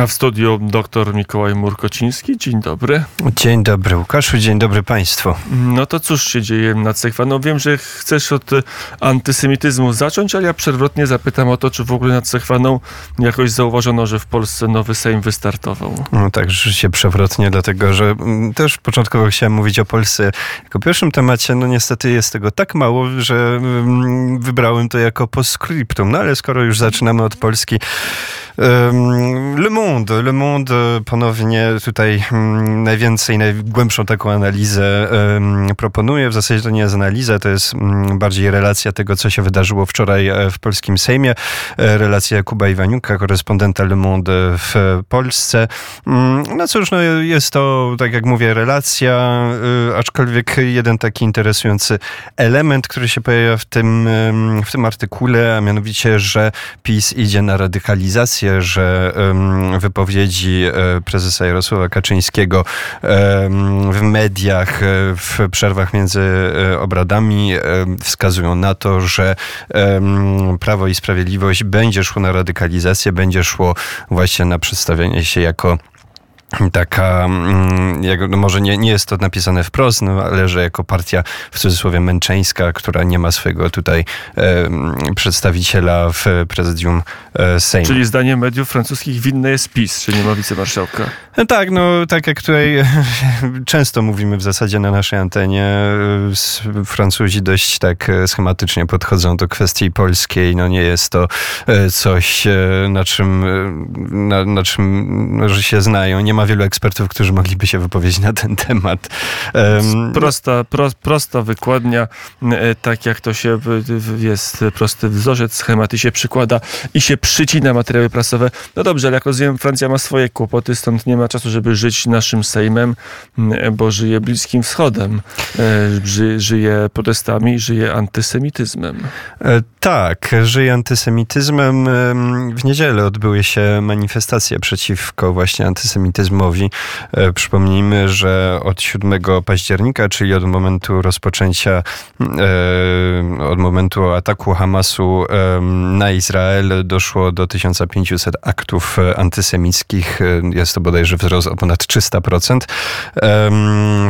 A w studiu dr Mikołaj Murkociński. Dzień dobry. Dzień dobry Łukaszu, dzień dobry Państwu. No to cóż się dzieje na Cechwa? No wiem, że chcesz od antysemityzmu zacząć, ale ja przewrotnie zapytam o to, czy w ogóle nad Cechwaną jakoś zauważono, że w Polsce nowy Sejm wystartował. No tak, się przewrotnie, dlatego że mm, też początkowo chciałem mówić o Polsce jako pierwszym temacie. No niestety jest tego tak mało, że mm, wybrałem to jako postscriptum. No ale skoro już zaczynamy od Polski, Le Monde, Le Monde ponownie tutaj mm, najwięcej, najgłębszą taką analizę proponuje. W zasadzie to nie jest analiza, to jest mm, bardziej relacja tego, co się wydarzyło wczoraj e, w polskim Sejmie. E, relacja Jakuba Iwaniuka, korespondenta Le Monde w Polsce. Mm, no cóż, no jest to, tak jak mówię, relacja, e, aczkolwiek jeden taki interesujący element, który się pojawia w tym, w tym artykule, a mianowicie, że PiS idzie na radykalizację że wypowiedzi e, prezesa Jarosława Kaczyńskiego w mediach, e, w przerwach między e, obradami wskazują na to, że Prawo i Sprawiedliwość będzie szło na radykalizację, będzie szło właśnie na przedstawienie się jako taka, mm, jak, no może nie, nie jest to napisane wprost, no, ale że jako partia w cudzysłowie męczeńska, która nie ma swojego tutaj e, przedstawiciela w prezydium e, Sejmu. Czyli zdaniem mediów francuskich winny jest PiS, czy nie ma wicemarszałka? No tak, no tak jak tutaj często mówimy w zasadzie na naszej antenie, e, Francuzi dość tak e, schematycznie podchodzą do kwestii polskiej. No nie jest to coś, na czym, na, na czym że się znają. Nie ma wielu ekspertów, którzy mogliby się wypowiedzieć na ten temat. Prosta, pro, prosta wykładnia, tak jak to się jest prosty wzorzec, schematy się przykłada i się przycina materiały prasowe. No dobrze, ale jak rozumiem, Francja ma swoje kłopoty, stąd nie ma czasu, żeby żyć naszym Sejmem, bo żyje Bliskim Wschodem, e, żyje protestami, żyje antysemityzmem. E, tak, żyje antysemityzmem. W niedzielę odbyły się manifestacje przeciwko właśnie antysemityzmowi. E, przypomnijmy, że od 7 października, czyli od momentu rozpoczęcia, od momentu ataku Hamasu na Izrael, doszło do 1500 aktów antysemickich. Jest to bodajże wzrost o ponad 300%.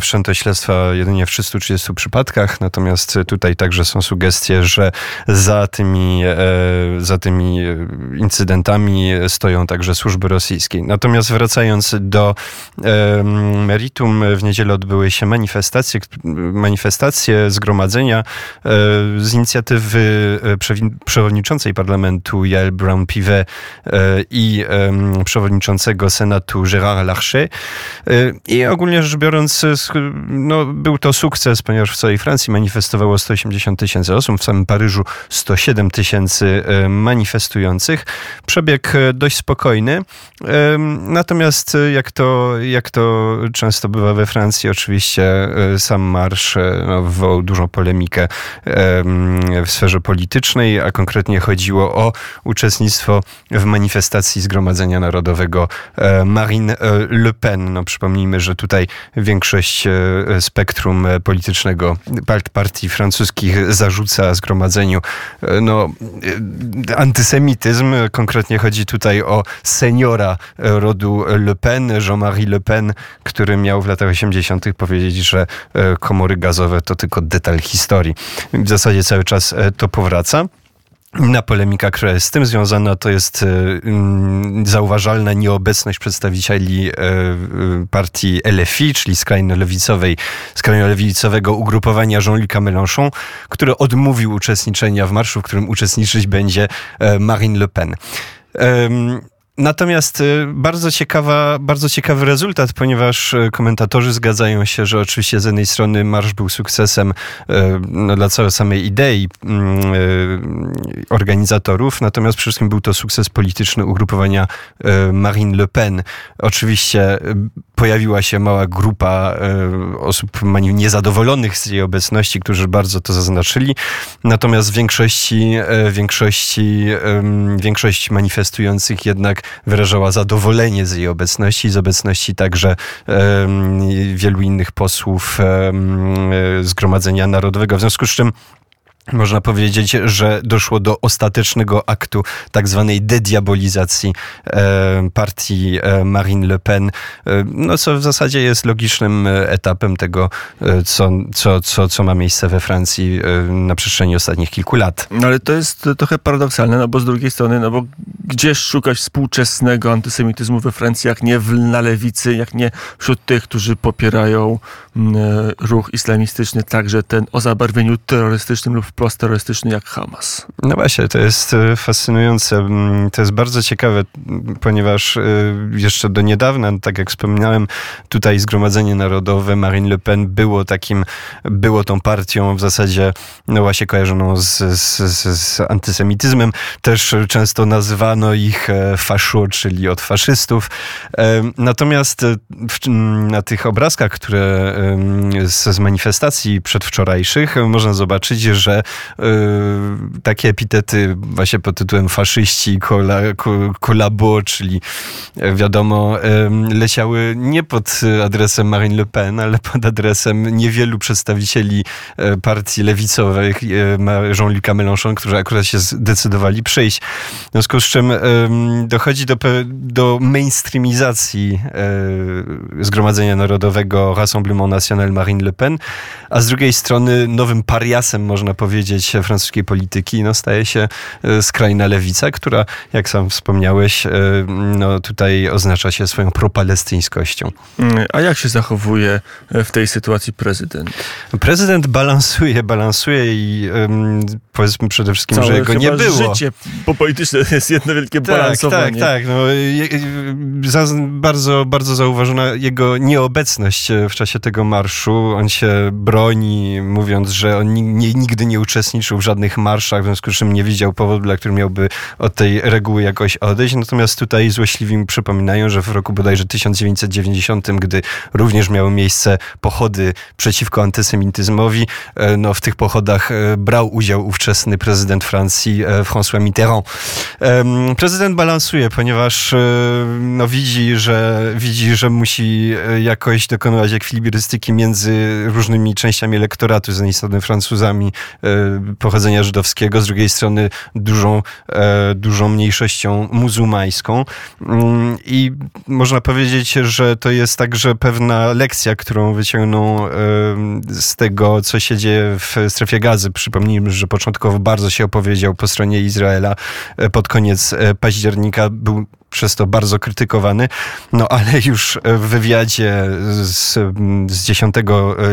Wszczęto śledztwa jedynie w 330 przypadkach, natomiast tutaj także są sugestie, że za tymi, e, za tymi incydentami stoją także służby rosyjskie. Natomiast wracając do meritum, w niedzielę odbyły się manifestacje, manifestacje zgromadzenia e, z inicjatywy e, przewodniczącej parlamentu Yael Brown-Pivet i przewodniczącego Senatu Gérard Larcher. I ogólnie rzecz biorąc, no, był to sukces, ponieważ w całej Francji manifestowało 180 tysięcy osób, w samym Paryżu 107 tysięcy manifestujących. Przebieg dość spokojny. Natomiast jak to, jak to często bywa we Francji, oczywiście sam marsz no, wywołał dużą polemikę w sferze politycznej, a konkretnie chodziło o uczestnictwo w manifestacji Zgromadzenia Narodowego Marine Le Pen. No, przypomnijmy, że tutaj większość e, spektrum politycznego partii francuskich zarzuca zgromadzeniu e, no, e, antysemityzm. Konkretnie chodzi tutaj o seniora rodu Le Pen, Jean-Marie Le Pen, który miał w latach 80. powiedzieć, że komory gazowe to tylko detal historii. W zasadzie cały czas to powraca. Inna polemika, która jest z tym związana, to jest y, zauważalna nieobecność przedstawicieli partii LFI, czyli skrajno lewicowej, skrajno lewicowego ugrupowania Jean-Luc Mélenchon, który odmówił uczestniczenia w marszu, w którym uczestniczyć będzie Marine Le Pen. Natomiast y, bardzo, ciekawa, bardzo ciekawy rezultat, ponieważ y, komentatorzy zgadzają się, że oczywiście z jednej strony marsz był sukcesem y, no, dla całej samej idei organizatorów, natomiast przede wszystkim był to sukces polityczny ugrupowania Marine Le Pen. Oczywiście pojawiła się mała grupa osób niezadowolonych z jej obecności, którzy bardzo to zaznaczyli, natomiast w większości, większości, większość manifestujących jednak wyrażała zadowolenie z jej obecności, z obecności także wielu innych posłów Zgromadzenia Narodowego. W związku z czym można powiedzieć, że doszło do ostatecznego aktu tak zwanej dediabolizacji partii Marine Le Pen, no co w zasadzie jest logicznym e, etapem tego, e, co, co, co, co ma miejsce we Francji e, na przestrzeni ostatnich kilku lat. No ale to jest trochę paradoksalne, no bo z drugiej strony, no bo gdzież szukać współczesnego antysemityzmu we Francji, jak nie w, na lewicy, jak nie wśród tych, którzy popierają ruch islamistyczny, także ten o zabarwieniu terrorystycznym lub wprost terrorystyczny jak Hamas. No właśnie, to jest e, fascynujące. Mm, To jest bardzo ciekawe, ponieważ e, jeszcze do niedawna, tak jak wspominałem, tutaj Zgromadzenie Narodowe Marine Le Pen było takim, było tą partią w zasadzie, no właśnie kojarzoną z, z, z, z antysemityzmem. Też często nazywano ich e, faszo, czyli od faszystów. Natomiast w, na tych obrazkach, które z, z manifestacji przedwczorajszych można zobaczyć, że e, takie epitety właśnie pod tytułem faszyści, kola, ko- kolabo, czyli e, wiadomo, em, leciały nie pod adresem Marine Le Pen, ale pod adresem niewielu przedstawicieli e, partii lewicowych, e, Jean-Luc'a Mélenchon, którzy akurat się zdecydowali przyjść. W związku z czym dochodzi do, do mainstreamizacji Zgromadzenia Narodowego Rassemblement National Marine Le Pen, a z drugiej strony nowym pariasem, można powiedzieć, francuskiej polityki no, staje się e, skrajna lewica, która, jak sam wspomniałeś, e, no, tutaj oznacza się swoją propalestyńskością. A jak się zachowuje e, w tej sytuacji prezydent? Prezydent balansuje, balansuje i em, powiedzmy przede wszystkim, że jego nie było. życie polityczne jest jedno wielkie Tak, balansowanie. tak, tak. No, je, za, bardzo, bardzo zauważona jego nieobecność w czasie tego marszu. On się broni, mówiąc, że on ni- nie, nigdy uczestniczył w żadnych marszach, w związku z czym nie widział powodu, dla którego miałby od tej reguły jakoś odejść. Natomiast tutaj złośliwi mi przypominają, że w roku bodajże 1990, gdy również miały miejsce pochody przeciwko antysemityzmowi, e, no, w tych pochodach e, brał udział ówczesny prezydent Francji e, François Mitterrand. Prezydent balansuje, ponieważ no, widzi, że, widzi, że musi jakoś dokonywać ekwilibrystyki między różnymi częściami elektoratu, z jednej strony Francuzami pochodzenia żydowskiego, z drugiej strony dużą, e, dużą mniejszością muzułmańską. Mm, I można powiedzieć, że to jest także pewna lekcja, którą wyciągną e, z tego, co się dzieje w strefie gazy. Przypomnijmy, że początkowo bardzo się opowiedział po stronie Izraela. E, Pod koniec e, października był przez to bardzo krytykowany, no ale już w wywiadzie z, z 10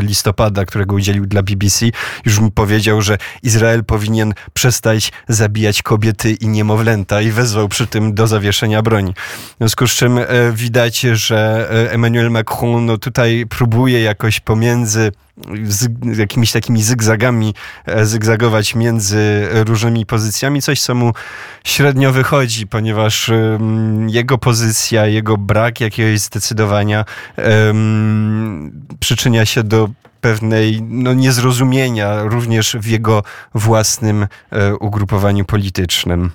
listopada, którego udzielił dla BBC, już mi powiedział, że Izrael powinien przestać zabijać kobiety i niemowlęta i wezwał przy tym do zawieszenia broni. W związku z czym e, widać, że e, Emmanuel Macron no, tutaj próbuje jakoś pomiędzy z jakimiś takimi zygzagami e, zygzagować między różnymi pozycjami, coś co mu średnio wychodzi, ponieważ jego pozycja, jego brak jakiegoś zdecydowania przyczynia się do pewnej no, niezrozumienia również w jego własnym e, ugrupowaniu politycznym.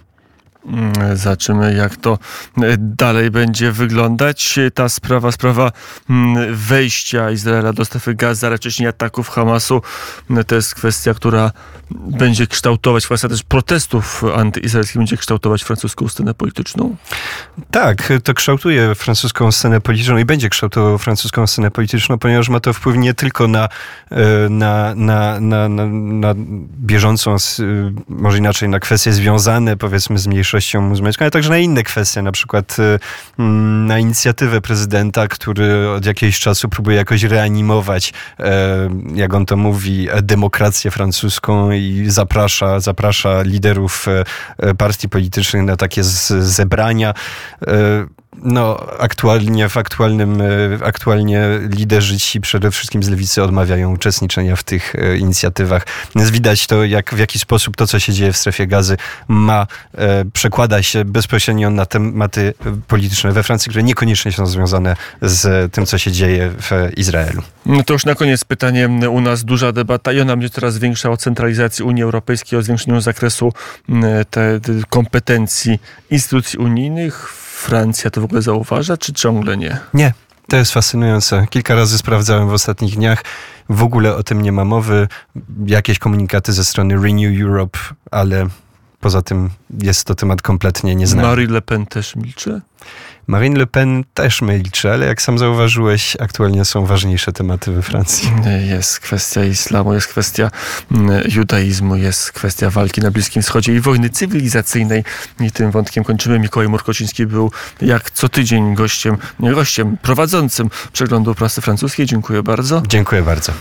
Mm, Zobaczymy, jak to e, dalej będzie wyglądać. Ta sprawa, sprawa mm, wejścia Izraela do strefy gazy, ale wcześniej ataków Hamasu, mm, to jest kwestia, która będzie kształtować, kwestia też protestów antyizraelskich będzie kształtować francuską scenę polityczną. Tak, to kształtuje francuską scenę polityczną i będzie kształtował francuską scenę polityczną, ponieważ ma to wpływ nie tylko na, e, na, na, na, na, na bieżącą, y, może inaczej, na kwestie związane powiedzmy z mniejszością muzułmańską, ale także na inne kwestie, na przykład e, mm, na inicjatywę prezydenta, który od jakiegoś czasu próbuje jakoś reanimować, e, jak on to mówi, demokrację francuską i zaprasza, zaprasza liderów e, e, partii politycznych na takie zebrania. No, aktualnie, w aktualnym, e, aktualnie liderzy ci przede wszystkim z lewicy odmawiają uczestniczenia w tych e, inicjatywach. Widać to, jak, w jaki sposób to, co się dzieje w strefie gazy, ma, e, przekłada się bezpośrednio na tematy polityczne we Francji, które niekoniecznie są związane z tym, co się dzieje w Izraelu. No to już na koniec pytanie. U nas duża debata i ona będzie coraz większa o centralizacji Unii Europejskiej, o zwiększeniu zakresu te, te kompetencji instytucji unijnych. Francja to w ogóle zauważa, czy ciągle nie? Nie. To jest fascynujące. Kilka razy sprawdzałem w ostatnich dniach. W ogóle o tym nie ma mowy. Jakieś komunikaty ze strony Renew Europe, ale poza tym jest to temat kompletnie nieznany. Marie Le Pen też milczy? Marine Le Pen też milczy, ale jak sam zauważyłeś, aktualnie są ważniejsze tematy we Francji. Jest kwestia islamu, jest kwestia mm, judaizmu, jest kwestia walki na Bliskim Wschodzie i wojny cywilizacyjnej. I tym wątkiem kończymy. Mikołaj Murkociński był jak co tydzień gościem, gościem, prowadzącym przeglądu prasy francuskiej. Dziękuję bardzo. Dziękuję bardzo.